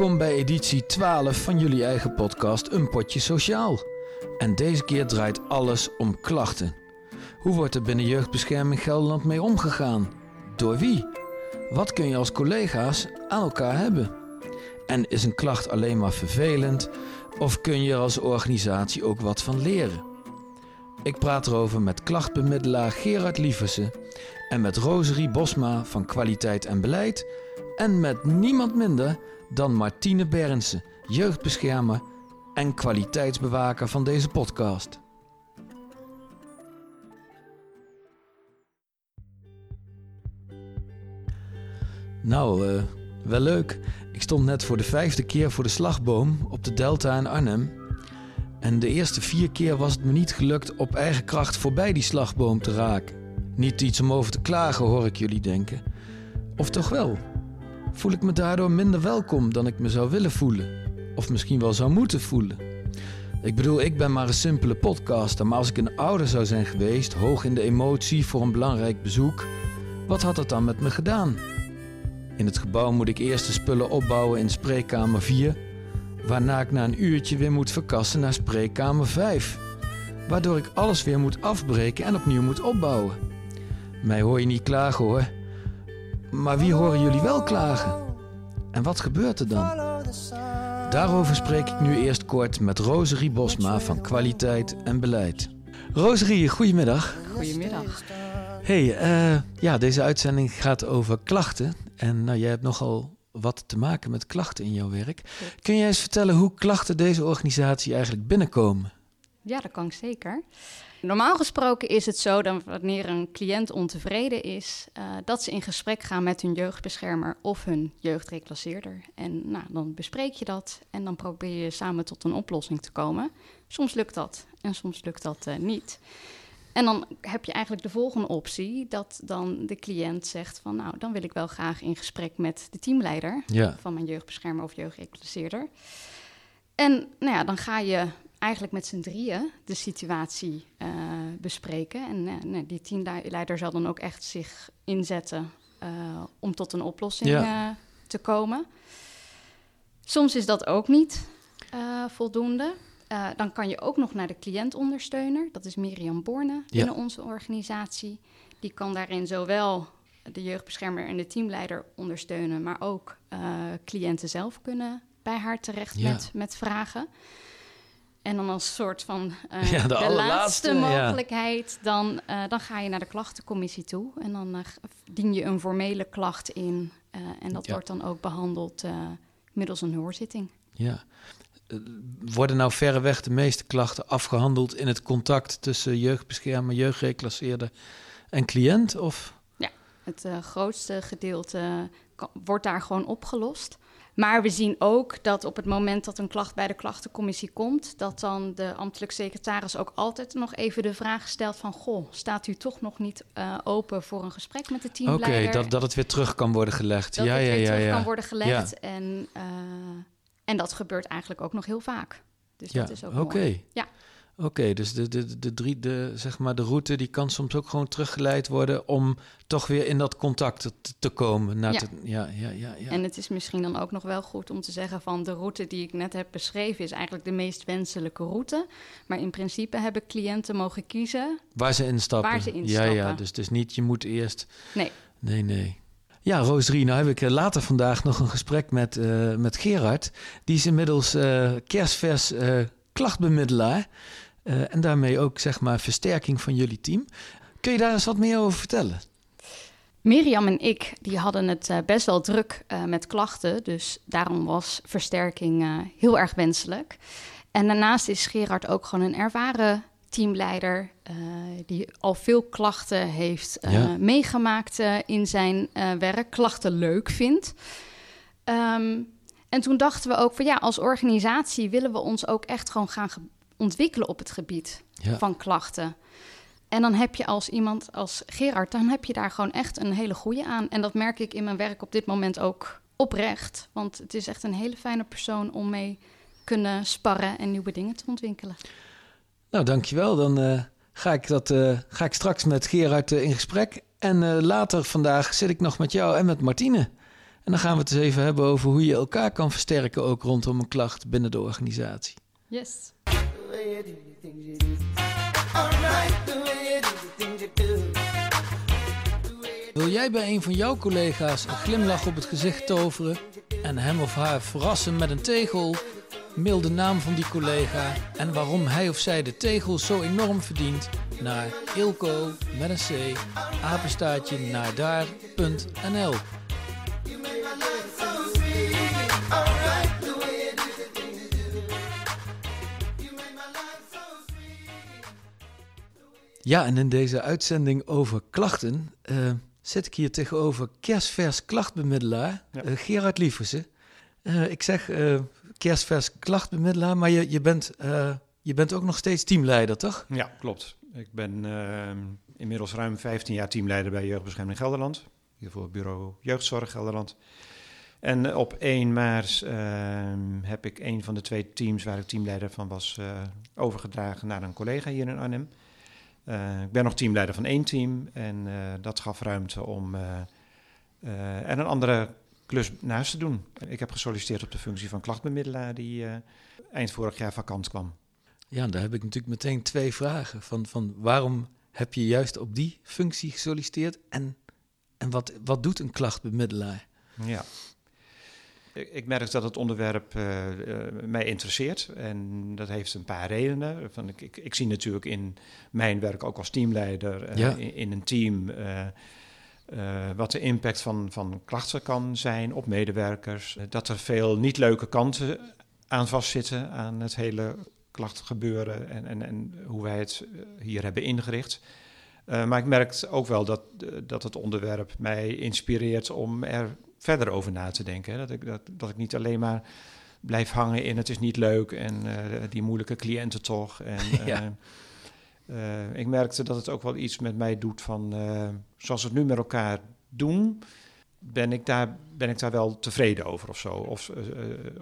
Welkom bij editie 12 van jullie eigen podcast Een Potje Sociaal. En deze keer draait alles om klachten. Hoe wordt er binnen jeugdbescherming Gelderland mee omgegaan? Door wie? Wat kun je als collega's aan elkaar hebben? En is een klacht alleen maar vervelend of kun je als organisatie ook wat van leren? Ik praat erover met klachtbemiddelaar Gerard Lieversen en met Roserie Bosma van Kwaliteit en Beleid en met niemand minder dan Martine Bernsen, jeugdbeschermer en kwaliteitsbewaker van deze podcast. Nou, uh, wel leuk. Ik stond net voor de vijfde keer voor de slagboom op de Delta in Arnhem. En de eerste vier keer was het me niet gelukt op eigen kracht voorbij die slagboom te raken. Niet iets om over te klagen, hoor ik jullie denken. Of toch wel? Voel ik me daardoor minder welkom dan ik me zou willen voelen? Of misschien wel zou moeten voelen? Ik bedoel, ik ben maar een simpele podcaster, maar als ik een ouder zou zijn geweest, hoog in de emotie voor een belangrijk bezoek, wat had het dan met me gedaan? In het gebouw moet ik eerst de spullen opbouwen in spreekkamer 4, waarna ik na een uurtje weer moet verkassen naar spreekkamer 5, waardoor ik alles weer moet afbreken en opnieuw moet opbouwen. Mij hoor je niet klagen hoor. Maar wie horen jullie wel klagen? En wat gebeurt er dan? Daarover spreek ik nu eerst kort met Roserie Bosma van Kwaliteit en Beleid. Roserie, goedemiddag. Goedemiddag. Hey, uh, ja, deze uitzending gaat over klachten. En nou, jij hebt nogal wat te maken met klachten in jouw werk. Kun jij eens vertellen hoe klachten deze organisatie eigenlijk binnenkomen? Ja, dat kan ik zeker. Normaal gesproken is het zo dat wanneer een cliënt ontevreden is, uh, dat ze in gesprek gaan met hun jeugdbeschermer of hun jeugdreclasseerder. En nou, dan bespreek je dat en dan probeer je samen tot een oplossing te komen. Soms lukt dat en soms lukt dat uh, niet. En dan heb je eigenlijk de volgende optie, dat dan de cliënt zegt van nou, dan wil ik wel graag in gesprek met de teamleider ja. van mijn jeugdbeschermer of jeugdreclasseerder. En nou ja, dan ga je eigenlijk met z'n drieën de situatie uh, bespreken. En uh, nee, die teamleider zal dan ook echt zich inzetten uh, om tot een oplossing ja. te komen. Soms is dat ook niet voldoende. dan kan je ook nog naar de cliëntondersteuner. Dat is Miriam Borne binnen ja. onze organisatie. Die kan daarin zowel de jeugdbeschermer en de teamleider ondersteunen, maar ook cliënten zelf kunnen bij haar terecht ja. met, met vragen. En dan als soort van uh, ja, de, de laatste mogelijkheid, ja. dan, uh, dan ga je naar de klachtencommissie toe. En dan uh, dien je een formele klacht in. en dat ja. wordt dan ook behandeld middels een hoorzitting. Ja. Worden nou verreweg de meeste klachten afgehandeld in het contact tussen jeugdbeschermer, jeugdreclasseerder en cliënt? Of? Ja, het grootste gedeelte wordt daar gewoon opgelost. Maar we zien ook dat op het moment dat een klacht bij de klachtencommissie komt, dat dan de ambtelijk secretaris ook altijd nog even de vraag stelt van, goh, staat u toch nog niet uh, open voor een gesprek met de teamleider? Oké, okay, dat, dat het weer terug kan worden gelegd. Dat ja, het ja, weer ja, terug ja. kan worden gelegd. En, uh, en dat gebeurt eigenlijk ook nog heel vaak. Dus ja, dat is ook Oké. Okay. Ja. Oké, okay, dus de, de, de, drie, de, zeg maar de route die kan soms ook gewoon teruggeleid worden om toch weer in dat contact te, te komen. Naar ja. Te, ja, ja, ja, ja. En het is misschien dan ook nog wel goed om te zeggen van de route die ik net heb beschreven is eigenlijk de meest wenselijke route. Maar in principe hebben cliënten mogen kiezen waar ze instappen. Waar ze instappen. Ja, ja, dus het is niet je moet eerst. Nee. Nee, nee. Ja, Roosrie, nou heb ik later vandaag nog een gesprek met, uh, met Gerard. Die is inmiddels uh, kerstvers uh, klachtbemiddelaar. Uh, en daarmee ook zeg maar versterking van jullie team. Kun je daar eens wat meer over vertellen? Mirjam en ik die hadden het uh, best wel druk uh, met klachten. Dus daarom was versterking heel erg wenselijk. En daarnaast is Gerard ook gewoon een ervaren teamleider. die al veel klachten heeft ja. meegemaakt in zijn werk. Klachten leuk vindt. Um, en toen dachten we ook van ja, als organisatie willen we ons ook echt gewoon gaan ontwikkelen op het gebied ja. van klachten. En dan heb je als iemand als Gerard, dan heb je daar gewoon echt een hele goede aan. En dat merk ik in mijn werk op dit moment ook oprecht. Want het is echt een hele fijne persoon om mee kunnen sparren en nieuwe dingen te ontwikkelen. Nou, dankjewel. Dan uh, ga, ik dat, uh, ga ik straks met Gerard uh, in gesprek. En later vandaag zit ik nog met jou en met Martine. En dan gaan we het eens even hebben over hoe je elkaar kan versterken, ook rondom een klacht binnen de organisatie. Yes. Wil jij bij een van jouw collega's een glimlach op het gezicht toveren en hem of haar verrassen met een tegel? Mail de naam van die collega en waarom hij of zij de tegel zo enorm verdient naar ilko met een c apenstaatje naar daar.nl. Ja, en in deze uitzending over klachten uh, zit ik hier tegenover kerstvers klachtbemiddelaar ja. uh, Gerard Lieversen. Uh, ik zeg kerstvers klachtbemiddelaar, maar je, je, bent, je bent ook nog steeds teamleider, toch? Ja, klopt. Ik ben inmiddels ruim 15 jaar teamleider bij Jeugdbescherming Gelderland. Hiervoor bureau Jeugdzorg Gelderland. En op 1 maart heb ik een van de twee teams waar ik teamleider van was overgedragen naar een collega hier in Arnhem. Uh, ik ben nog teamleider van één team en uh, dat gaf ruimte om uh, er een andere klus naast te doen. Ik heb gesolliciteerd op de functie van klachtbemiddelaar die eind vorig jaar vakant kwam. Ja, daar heb ik natuurlijk meteen twee vragen. Van, van waarom heb je juist op die functie gesolliciteerd en, en wat, wat doet een klachtbemiddelaar? Ja, ik merk dat het onderwerp uh, mij interesseert. En dat heeft een paar redenen. Van, ik, ik, ik zie natuurlijk in mijn werk ook als teamleider uh, in, in, een team. wat de impact van, van klachten kan zijn op medewerkers. Dat er veel niet leuke kanten aan vastzitten aan het hele klachtengebeuren en, en, en hoe wij het hier hebben ingericht. maar ik merk ook wel dat, dat het onderwerp mij inspireert om er verder over na te denken. Hè? Dat, ik, dat, dat ik niet alleen maar blijf hangen in het is niet leuk en uh, die moeilijke cliënten toch. En, ja. uh, ik merkte dat het ook wel iets met mij doet van zoals we het nu met elkaar doen, ben ik daar, ben ik daar wel tevreden over of zo. Of,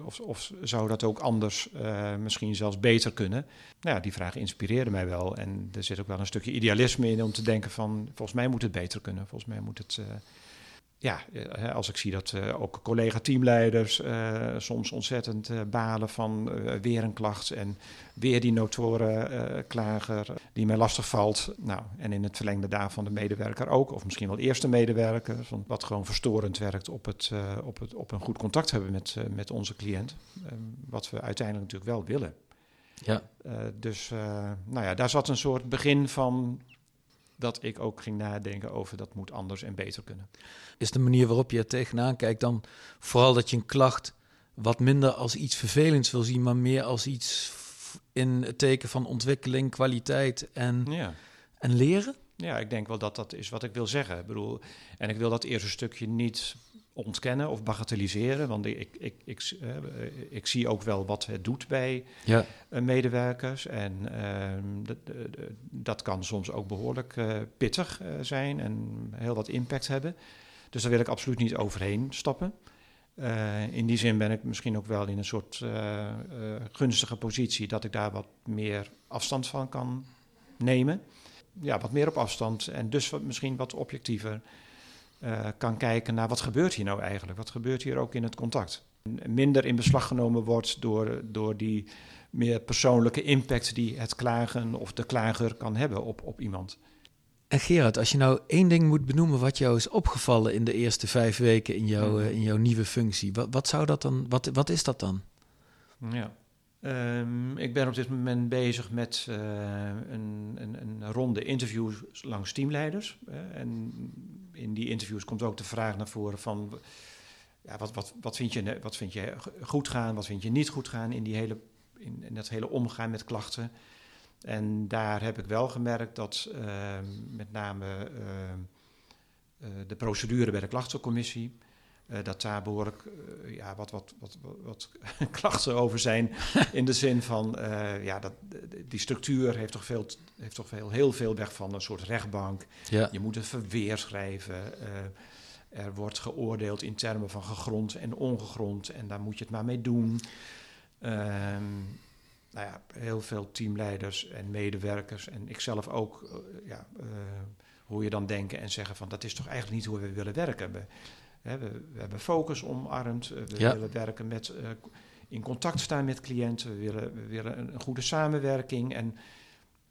of, of zou dat ook anders misschien zelfs beter kunnen? Nou ja, die vraag inspireerde mij wel. En er zit ook wel een stukje idealisme in om te denken van volgens mij moet het beter kunnen. Volgens mij moet het ja, eh, als ik zie dat uh, ook collega-teamleiders uh, soms ontzettend balen van weer een klacht en weer die notoren klager die mij lastig valt. Nou, en in het verlengde daarvan de medewerker ook, of misschien wel eerste medewerker, wat gewoon verstorend werkt op, het, op, het, op een goed contact hebben met, met onze cliënt. wat we uiteindelijk natuurlijk wel willen. Ja. dus nou ja, daar zat een soort begin van dat ik ook ging nadenken over dat moet anders en beter kunnen. Is de manier waarop je er tegenaan kijkt dan vooral dat je een klacht wat minder als iets vervelends wil zien, maar meer als iets in het teken van ontwikkeling, kwaliteit en, ja. en leren? Ja, ik denk wel dat dat is wat ik wil zeggen. Ik bedoel, en ik wil dat eerste stukje niet ontkennen of bagatelliseren. Want ik, ik, ik, uh, ik zie ook wel wat het doet bij ja. uh, medewerkers. En uh, dat kan soms ook behoorlijk eh, pittig zijn en heel wat impact hebben. Dus daar wil ik absoluut niet overheen stappen. in die zin ben ik misschien ook wel in een soort gunstige positie dat ik daar wat meer afstand van kan nemen. Ja, wat meer op afstand en dus wat, misschien wat objectiever uh, kan kijken naar wat gebeurt hier nou eigenlijk? Wat gebeurt hier ook in het contact? Minder in beslag genomen wordt door, door die meer persoonlijke impact die het klagen of de klager kan hebben op, op iemand. En Gerard, als je nou één ding moet benoemen wat jou is opgevallen in de eerste vijf weken in, jouw, hmm. eh, in jouw nieuwe functie, wat, wat, zou dat dan, wat, wat is dat dan? Ja. Um, ik ben op dit moment bezig met uh, een, een, een, ronde interviews langs teamleiders. En in die interviews komt ook de vraag naar voren van... Ja, wat, wat, wat, vind je, wat vind je goed gaan, wat vind je niet goed gaan in, die hele, in, in dat hele omgaan met klachten. En daar heb ik wel gemerkt dat uh, met name de procedure bij de klachtencommissie... Uh, dat daar behoorlijk uh, ja, wat, wat, wat, wat, klachten over zijn. in de zin van, uh, ja, dat, die structuur heeft toch, veel, heeft toch veel, heel veel weg van een soort rechtbank. Ja. Je moet een verweer schrijven. er wordt geoordeeld in termen van gegrond en ongegrond. En daar moet je het maar mee doen. Ehm, nou ja, heel veel teamleiders en medewerkers en ikzelf ook, ja, hoor je dan denken en zeggen van dat is toch eigenlijk niet hoe we willen werken We, we, hebben focus omarmd. we willen werken met, in contact staan met cliënten. We willen, we willen een, goede samenwerking. En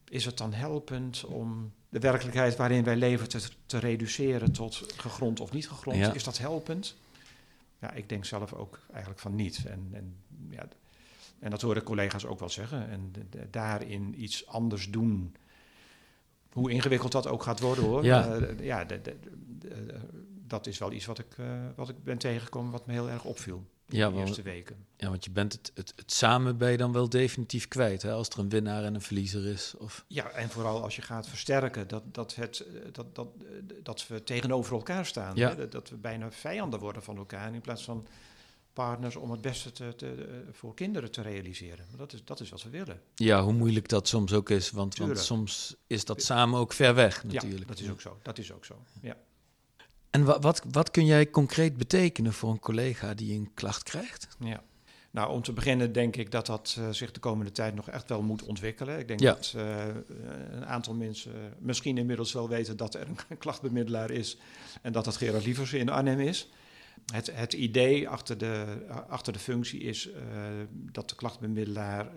is het dan helpend om de werkelijkheid waarin wij leven te, te reduceren tot gegrond of niet gegrond? Is dat helpend? Ja, ik denk zelf ook eigenlijk van niet. En, en, ja, en dat horen collega's ook wel zeggen. En daarin iets anders doen. Hoe ingewikkeld dat ook gaat worden hoor. Ja, uh, ja dat is wel iets wat ik, uh, wat ik ben tegengekomen wat me heel erg opviel ja, de eerste weken. Ja, want je bent het, het, het, samen ben je dan wel definitief kwijt, hè, als er een winnaar en een verliezer is. Of... Ja, en vooral als je gaat versterken dat, dat, het, dat, dat, dat we tegenover elkaar staan. Ja. Hè, dat we bijna vijanden worden van elkaar in plaats van partners om het beste te, te, voor kinderen te realiseren. Dat is, dat is wat we willen. Ja, hoe moeilijk dat soms ook is, want, want soms is dat samen ook ver weg natuurlijk. Ja, dat is ook zo. Dat is ook zo, ja. En wat, wat, wat kun jij concreet betekenen voor een collega die een klacht krijgt? Ja. Nou, om te beginnen denk ik dat dat uh, zich de komende tijd nog echt wel moet ontwikkelen. Ik denk dat uh, een aantal mensen misschien inmiddels wel weten dat er een klachtbemiddelaar is en dat dat Gerard Lievers in Arnhem is. Het, het idee achter de, achter de functie is uh, dat de klachtbemiddelaar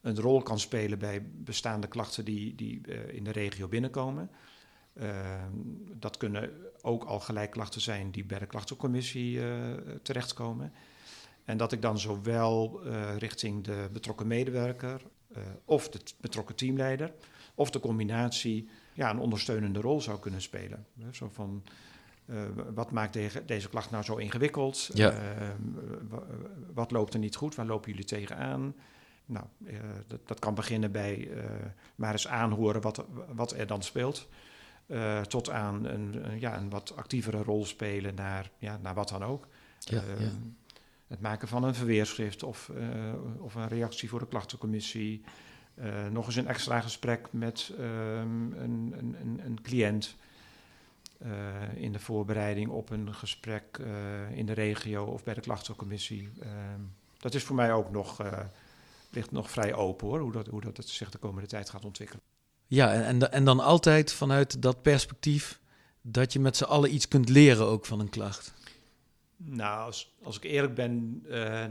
een rol kan spelen bij bestaande klachten die, die in de regio binnenkomen. Ehm, dat kunnen ook al gelijk klachten zijn die bij de klachtencommissie uh, terechtkomen. En dat ik dan zowel uh, richting de betrokken medewerker uh, of de betrokken teamleider of de combinatie ja, een ondersteunende rol zou kunnen spelen. Zo van, wat maakt deze, deze klacht nou zo ingewikkeld? Ja. Ehm, wat loopt er niet goed? Waar lopen jullie tegenaan? Nou, dat, dat, kan beginnen bij maar eens aanhoren wat, wat er dan speelt. Uh, tot aan een, een, ja, een wat actievere rol spelen naar, ja, naar wat dan ook. Ja, uh, ja. Het maken van een verweerschrift of, uh, of een reactie voor de klachtencommissie. nog eens een extra gesprek met um, een, een, een, cliënt. in de voorbereiding op een gesprek in de regio of bij de klachtencommissie. Ehm, dat is voor mij ook nog, ligt nog vrij open hoor, hoe dat, hoe dat zich de komende tijd gaat ontwikkelen. Ja, en, en dan altijd vanuit dat perspectief dat je met z'n allen iets kunt leren ook van een klacht. Nou, als, als ik eerlijk ben, uh,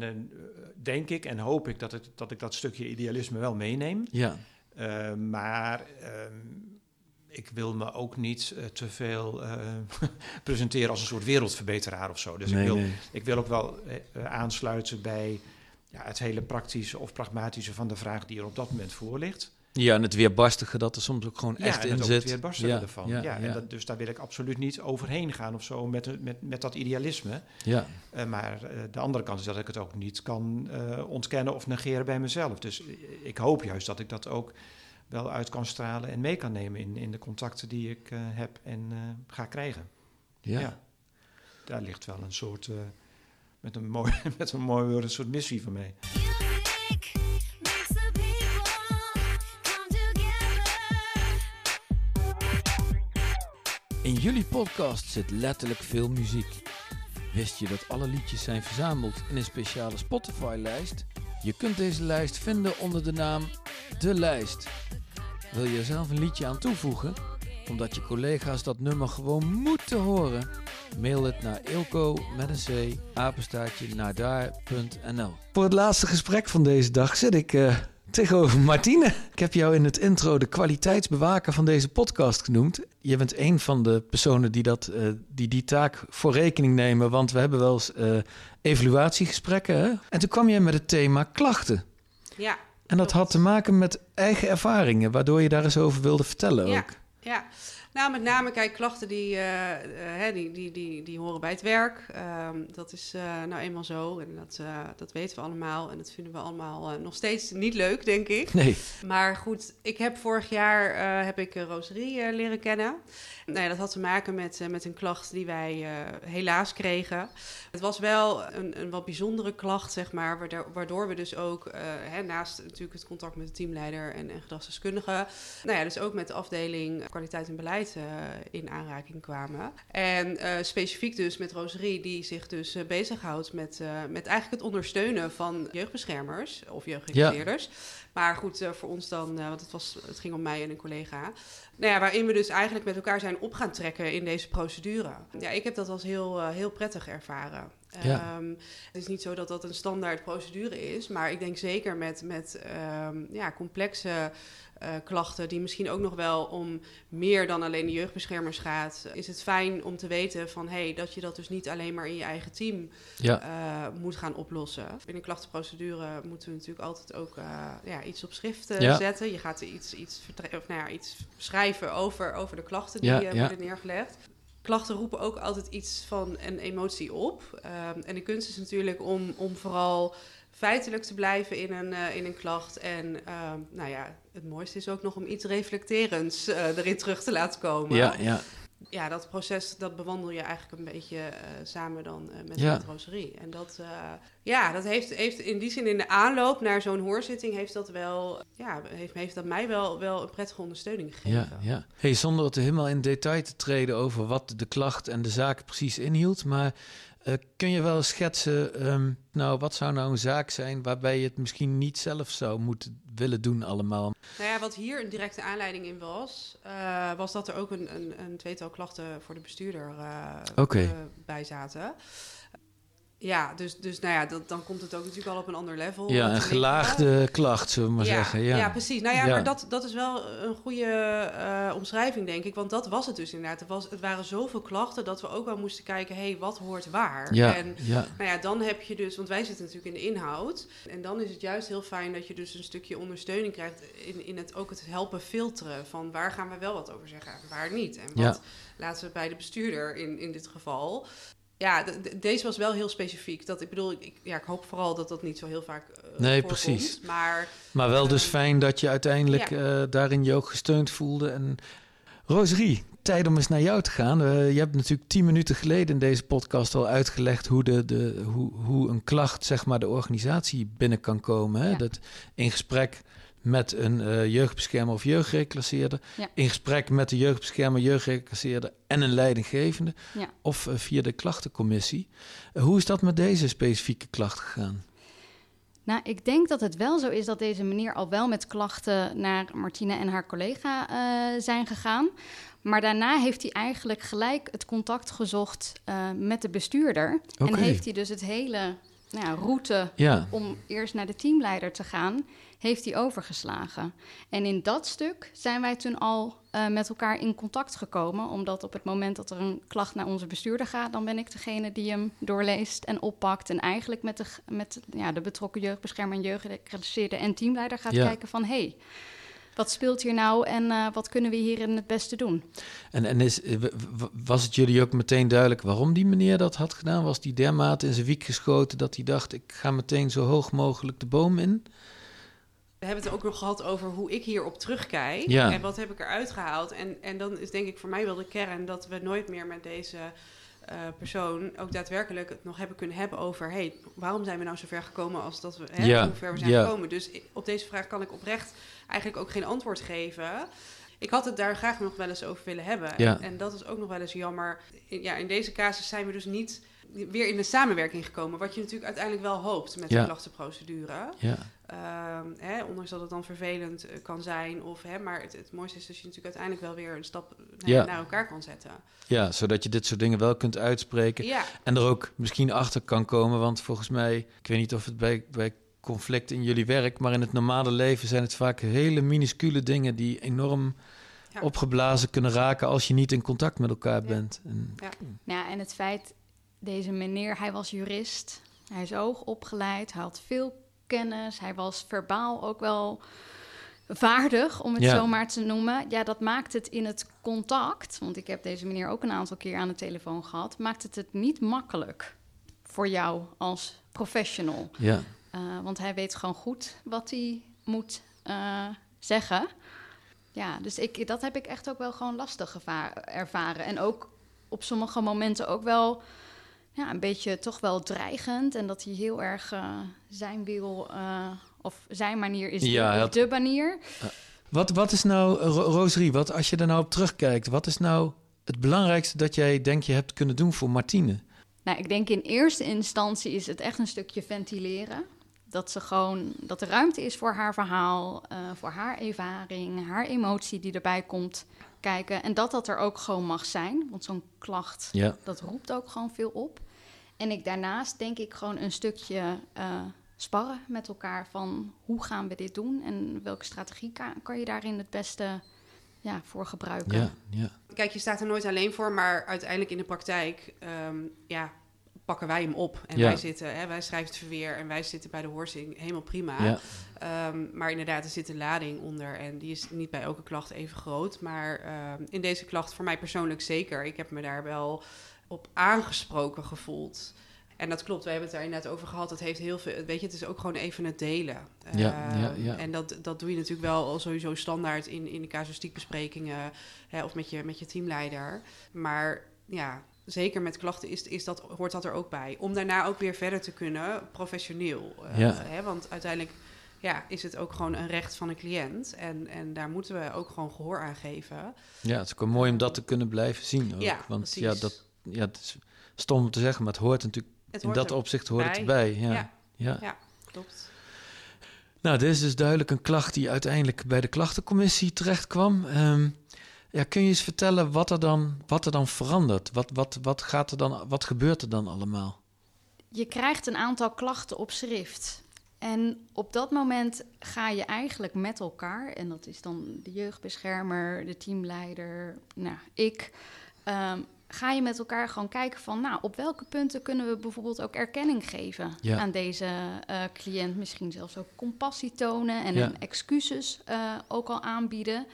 denk ik en hoop ik dat, het, dat ik dat stukje idealisme wel meeneem. Ja. Uh, maar ehm, ik wil me ook niet uh, te veel presenteren als een soort wereldverbeteraar of zo. Dus ik, wil, ik wil ook wel aansluiten bij ja, het hele praktische of pragmatische van de vraag die er op dat moment voor ligt. Ja, en het weerbarstige dat er soms ook gewoon echt in zit. het weerbarstige ja, ervan. Ja, ja, en dat, dus daar wil ik absoluut niet overheen gaan of zo met, met, met dat idealisme. Ja. Uh, maar uh, de andere kant is dat ik het ook niet kan uh, ontkennen of negeren bij mezelf. Dus ik hoop juist dat ik dat ook wel uit kan stralen en mee kan nemen in, in de contacten die ik heb en ga krijgen. Ja. Daar ligt wel een soort, met een mooi, met een mooi woord, een soort missie van mij. In jullie podcast zit letterlijk veel muziek. Wist je dat alle liedjes zijn verzameld in een speciale Spotify-lijst? Je kunt deze lijst vinden onder de naam De Lijst. Wil je zelf een liedje aan toevoegen? Omdat je collega's dat nummer gewoon moeten horen? Mail het naar ilko met een c apenstaartje naar daar.nl. Voor het laatste gesprek van deze dag zit ik uh, tegenover Martine. Ik heb jou in het intro de kwaliteitsbewaker van deze podcast genoemd. Je bent een van de personen die dat, uh, die, die taak voor rekening nemen, want we hebben wel eens uh, evaluatiegesprekken. Hè? En toen kwam jij met het thema klachten. Ja. En dat had te maken met eigen ervaringen, waardoor je daar eens over wilde vertellen ja. ook. Ja, nou, met name, kijk, klachten die, uh, die, die, die, die horen bij het werk. Ehm, dat is uh, nou eenmaal zo en dat, dat weten we allemaal. En dat vinden we allemaal nog steeds niet leuk, denk ik. Nee. Maar goed, ik heb vorig jaar heb ik Roserie leren kennen. Nou ja, dat had te maken met, met een klacht die wij helaas kregen. Het was wel een, een wat bijzondere klacht, zeg maar, waardoor, waardoor we dus ook, hè, naast natuurlijk het contact met de teamleider en, en gedragsdeskundige, nou ja, dus ook met de afdeling kwaliteit en beleid in aanraking kwamen. En specifiek dus met Roserie, die zich dus bezighoudt met, met eigenlijk het ondersteunen van jeugdbeschermers of jeugdrecruiteerders. Maar goed, voor ons dan, want het, was, het ging om mij en een collega. Nou ja, waarin we dus eigenlijk met elkaar zijn op gaan trekken in deze procedure. Ja, ik heb dat als heel, heel prettig ervaren. Ja. Ehm, het is niet zo dat dat een standaard procedure is, maar ik denk zeker met, met um, ja, complexe uh, klachten, die misschien ook nog wel om meer dan alleen de jeugdbeschermers gaat, is het fijn om te weten van hey, dat je dat dus niet alleen maar in je eigen team ja. uh, moet gaan oplossen. In een klachtenprocedure moeten we natuurlijk altijd ook uh, ja, iets op schrift ja. zetten. Je gaat iets, iets, of, nou ja, iets schrijven over, over de klachten die worden neergelegd klachten roepen ook altijd iets van een emotie op. Um, en de kunst is natuurlijk om, om vooral feitelijk te blijven in een, uh, in een klacht. En uh, nou ja, het mooiste is ook nog om iets reflecterends uh, erin terug te laten komen. Ja, ja ja, dat proces, dat bewandel je eigenlijk een beetje uh, samen dan met, ja. roserie. En dat, ja, dat heeft, heeft in die zin in de aanloop naar zo'n hoorzitting heeft dat wel, ja, heeft, heeft dat mij wel, wel een prettige ondersteuning gegeven. Ja, ja. Hey, zonder het helemaal in detail te treden over wat de klacht en de zaak precies inhield, maar uh, kun je wel schetsen, um, nou, wat zou nou een zaak zijn waarbij je het misschien niet zelf zou moeten willen doen allemaal? Nou ja, wat hier een directe aanleiding in was, uh, was dat er ook een, een, een, tweetal klachten voor de bestuurder uh, okay. bij zaten. Ja, dus, dus nou ja, dat, dan komt het ook natuurlijk al op een ander level. Ja, een gelaagde klacht, zullen we maar zeggen. Ja. ja, precies. Nou ja, maar dat, dat is wel een goede uh, omschrijving, denk ik. Want dat was het dus inderdaad. Het, was, het waren zoveel klachten dat we ook wel moesten kijken... hé, hey, wat hoort waar? Ja, en ja. nou ja, dan heb je dus... Want wij zitten natuurlijk in de inhoud. En dan is het juist heel fijn dat je dus een stukje ondersteuning krijgt... in, in het, ook het helpen filteren van waar gaan we wel wat over zeggen en waar niet. En wat laten we bij de bestuurder in, in dit geval ja, deze was wel heel specifiek. Dat ik bedoel, ik, ja, ik hoop vooral dat dat niet zo heel vaak. Uh, nee, voorkomt, precies. Maar, maar wel dus ehm, fijn dat je uiteindelijk ja. uh, daarin je ook gesteund voelde. En Roserie, tijd om eens naar jou te gaan. Je hebt natuurlijk tien minuten geleden in deze podcast al uitgelegd hoe, de, de, hoe, hoe een klacht, zeg maar, de organisatie binnen kan komen. Hè? Ja. Dat in gesprek met een uh, jeugdbeschermer of jeugdreclasseerder. Ja. In gesprek met de jeugdbeschermer, jeugdreclasseerder en een leidinggevende. Ja. Of uh, via de klachtencommissie. Uh, hoe is dat met deze specifieke klacht gegaan? Nou, ik denk dat het wel zo is dat deze meneer al wel met klachten naar Martine en haar collega zijn gegaan. Maar daarna heeft hij eigenlijk gelijk het contact gezocht met de bestuurder. Okay. En heeft hij dus het hele nou ja, route om eerst naar de teamleider te gaan, heeft hij overgeslagen. En in dat stuk zijn wij toen al uh, met elkaar in contact gekomen, omdat op het moment dat er een klacht naar onze bestuurder gaat, dan ben ik degene die hem doorleest en oppakt en eigenlijk met de, met, ja, de betrokken jeugdbeschermer en jeugdrecruiteerde en teamleider gaat ja. kijken van hé, hey, wat speelt hier nou en uh, wat kunnen we hierin het beste doen? En, en is, was het jullie ook meteen duidelijk waarom die meneer dat had gedaan? Was die dermate in zijn wiek geschoten dat hij dacht: ik ga meteen zo hoog mogelijk de boom in? We hebben het ook nog gehad over hoe ik hierop terugkijk. Ja. En wat heb ik eruit gehaald. En, en dan is denk ik voor mij wel de kern dat we nooit meer met deze uh, persoon ook daadwerkelijk het nog hebben kunnen hebben over... hey, waarom zijn we nou zo ver gekomen als dat we, hè, ja. hoe ver we zijn ja. gekomen? Dus op deze vraag kan ik oprecht eigenlijk ook geen antwoord geven. Ik had het daar graag nog wel eens over willen hebben. En, dat is ook nog wel eens jammer. In, ja, in deze casus zijn we dus niet weer in de samenwerking gekomen. Wat je natuurlijk uiteindelijk wel hoopt met de klachtenprocedure. Ja. Um, hè, ondanks dat het dan vervelend uh, kan zijn. Of, hè, maar het, het, mooiste is dat je natuurlijk uiteindelijk wel weer een stap naar, ja. naar, elkaar kan zetten. Ja, zodat je dit soort dingen wel kunt uitspreken. Ja. En er ook misschien achter kan komen. Want volgens mij, ik weet niet of het bij, bij conflict in jullie werk, maar in het normale leven zijn het vaak hele minuscule dingen die enorm ja. opgeblazen kunnen raken als je niet in contact met elkaar bent. En, ja. ja, en het feit, deze meneer, hij was jurist, hij is hoog opgeleid, hij had veel kennis, hij was verbaal ook wel vaardig, om het ja. zo maar te noemen. Ja, dat maakt het in het contact, want ik heb deze meneer ook een aantal keer aan de telefoon gehad, maakt het het niet makkelijk voor jou als professional. Ja. Uh, want hij weet gewoon goed wat hij moet uh, zeggen. Ja, dus ik, dat heb ik echt ook wel gewoon lastig ervaren. En ook op sommige momenten ook wel ja, een beetje toch wel dreigend. En dat hij heel erg uh, zijn wil, of zijn manier is ja, de, de manier. Wat, wat is nou, Roserie, wat, als je er nou op terugkijkt, wat is nou het belangrijkste dat jij denkt je hebt kunnen doen voor Martine? Nou, ik denk in eerste instantie is het echt een stukje ventileren. Dat ze gewoon, dat er ruimte is voor haar verhaal, uh, voor haar ervaring, haar emotie die erbij komt kijken. En dat dat er ook gewoon mag zijn. Want zo'n klacht, ja. dat roept ook gewoon veel op. En ik daarnaast denk ik gewoon een stukje uh, sparren met elkaar van hoe gaan we dit doen en welke strategie kan, kan je daarin het beste ja, voor gebruiken. Ja, ja. Kijk, je staat er nooit alleen voor, maar uiteindelijk in de praktijk um, ja, pakken wij hem op. En wij zitten, hè, wij schrijven het verweer en wij zitten bij de horsing. Helemaal prima. Ja. Um, maar inderdaad, er zit een lading onder. En die is niet bij elke klacht even groot. Maar um, in deze klacht voor mij persoonlijk zeker. Ik heb me daar wel op aangesproken gevoeld. En dat klopt, we hebben het daar inderdaad over gehad. Het heeft heel veel, weet je, het is ook gewoon even het delen. Ja, uh, ja, ja. En dat, dat doe je natuurlijk wel sowieso standaard in, in de casuïstiekbesprekingen hè, of met je, met je teamleider. Maar ja, zeker met klachten is, is dat, hoort dat er ook bij. Om daarna ook weer verder te kunnen, professioneel. Uh, ja. hè, want uiteindelijk ja, is het ook gewoon een recht van een cliënt. En, en daar moeten we ook gewoon gehoor aan geven. Ja, het is ook mooi om dat te kunnen blijven zien. Ook. Ja, want precies. ja, dat, ja, het is stom om te zeggen, maar het hoort natuurlijk in dat opzicht hoort het erbij. Ja. Ja. ja. ja, klopt. Nou, dit is dus duidelijk een klacht die uiteindelijk bij de klachtencommissie terecht kwam. Um, ja, kun je eens vertellen wat er dan, wat er dan verandert? Wat, wat, wat, gaat er dan, wat gebeurt er dan allemaal? Je krijgt een aantal klachten op schrift. En op dat moment ga je eigenlijk met elkaar, en dat is dan de jeugdbeschermer, de teamleider, nou, ik, um, ga je met elkaar gewoon kijken van, nou, op welke punten kunnen we bijvoorbeeld ook erkenning geven aan deze uh, cliënt. Misschien zelfs ook compassie tonen en een excuses uh, ook al aanbieden.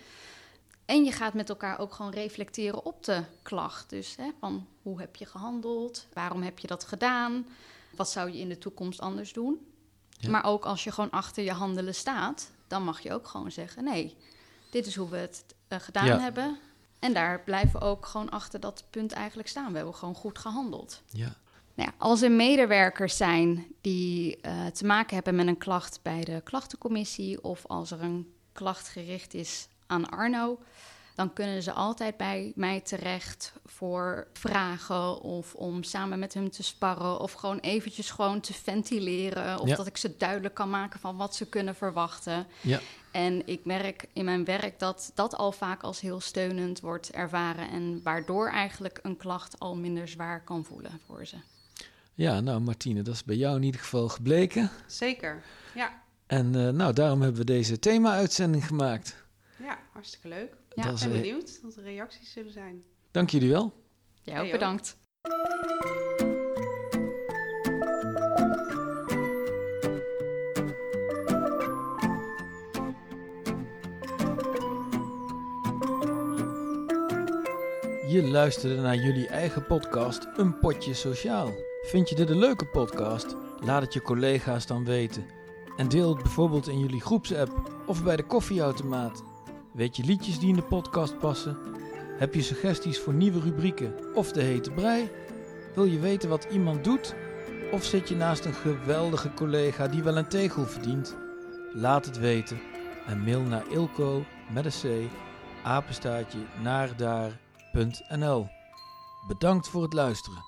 En je gaat met elkaar ook gewoon reflecteren op de klacht. Dus hè, van hoe heb je gehandeld? Waarom heb je dat gedaan? Wat zou je in de toekomst anders doen? Maar ook als je gewoon achter je handelen staat, dan mag je ook gewoon zeggen: nee, dit is hoe we het uh, gedaan hebben. En daar blijven we ook gewoon achter dat punt eigenlijk staan. We hebben gewoon goed gehandeld. Ja. Nou ja, als er medewerkers zijn die uh, te maken hebben met een klacht bij de klachtencommissie, of als er een klacht gericht is aan Arno, dan kunnen ze altijd bij mij terecht voor vragen of om samen met hem te sparren of gewoon eventjes gewoon te ventileren of dat ik ze duidelijk kan maken van wat ze kunnen verwachten. Ja. En ik merk in mijn werk dat dat al vaak als heel steunend wordt ervaren en waardoor eigenlijk een klacht al minder zwaar kan voelen voor ze. Ja, nou Martine, dat is bij jou in ieder geval gebleken. Zeker, ja. En uh, nou, daarom hebben we deze thema-uitzending gemaakt. Ja, hartstikke leuk. Ja, ik ben eh, benieuwd wat de reacties zullen zijn. Dank jullie wel. Ja, ook bedankt. Je luisterde naar jullie eigen podcast Een Potje Sociaal. Vind je dit een leuke podcast? Laat het je collega's dan weten. En deel het bijvoorbeeld in jullie groepsapp of bij de koffieautomaat. Weet je liedjes die in de podcast passen? Heb je suggesties voor nieuwe rubrieken of de hete brei? Wil je weten wat iemand doet? Of zit je naast een geweldige collega die wel een tegel verdient? Laat het weten en mail naar ilko met een c apenstaartje naar daar.nl. Bedankt voor het luisteren.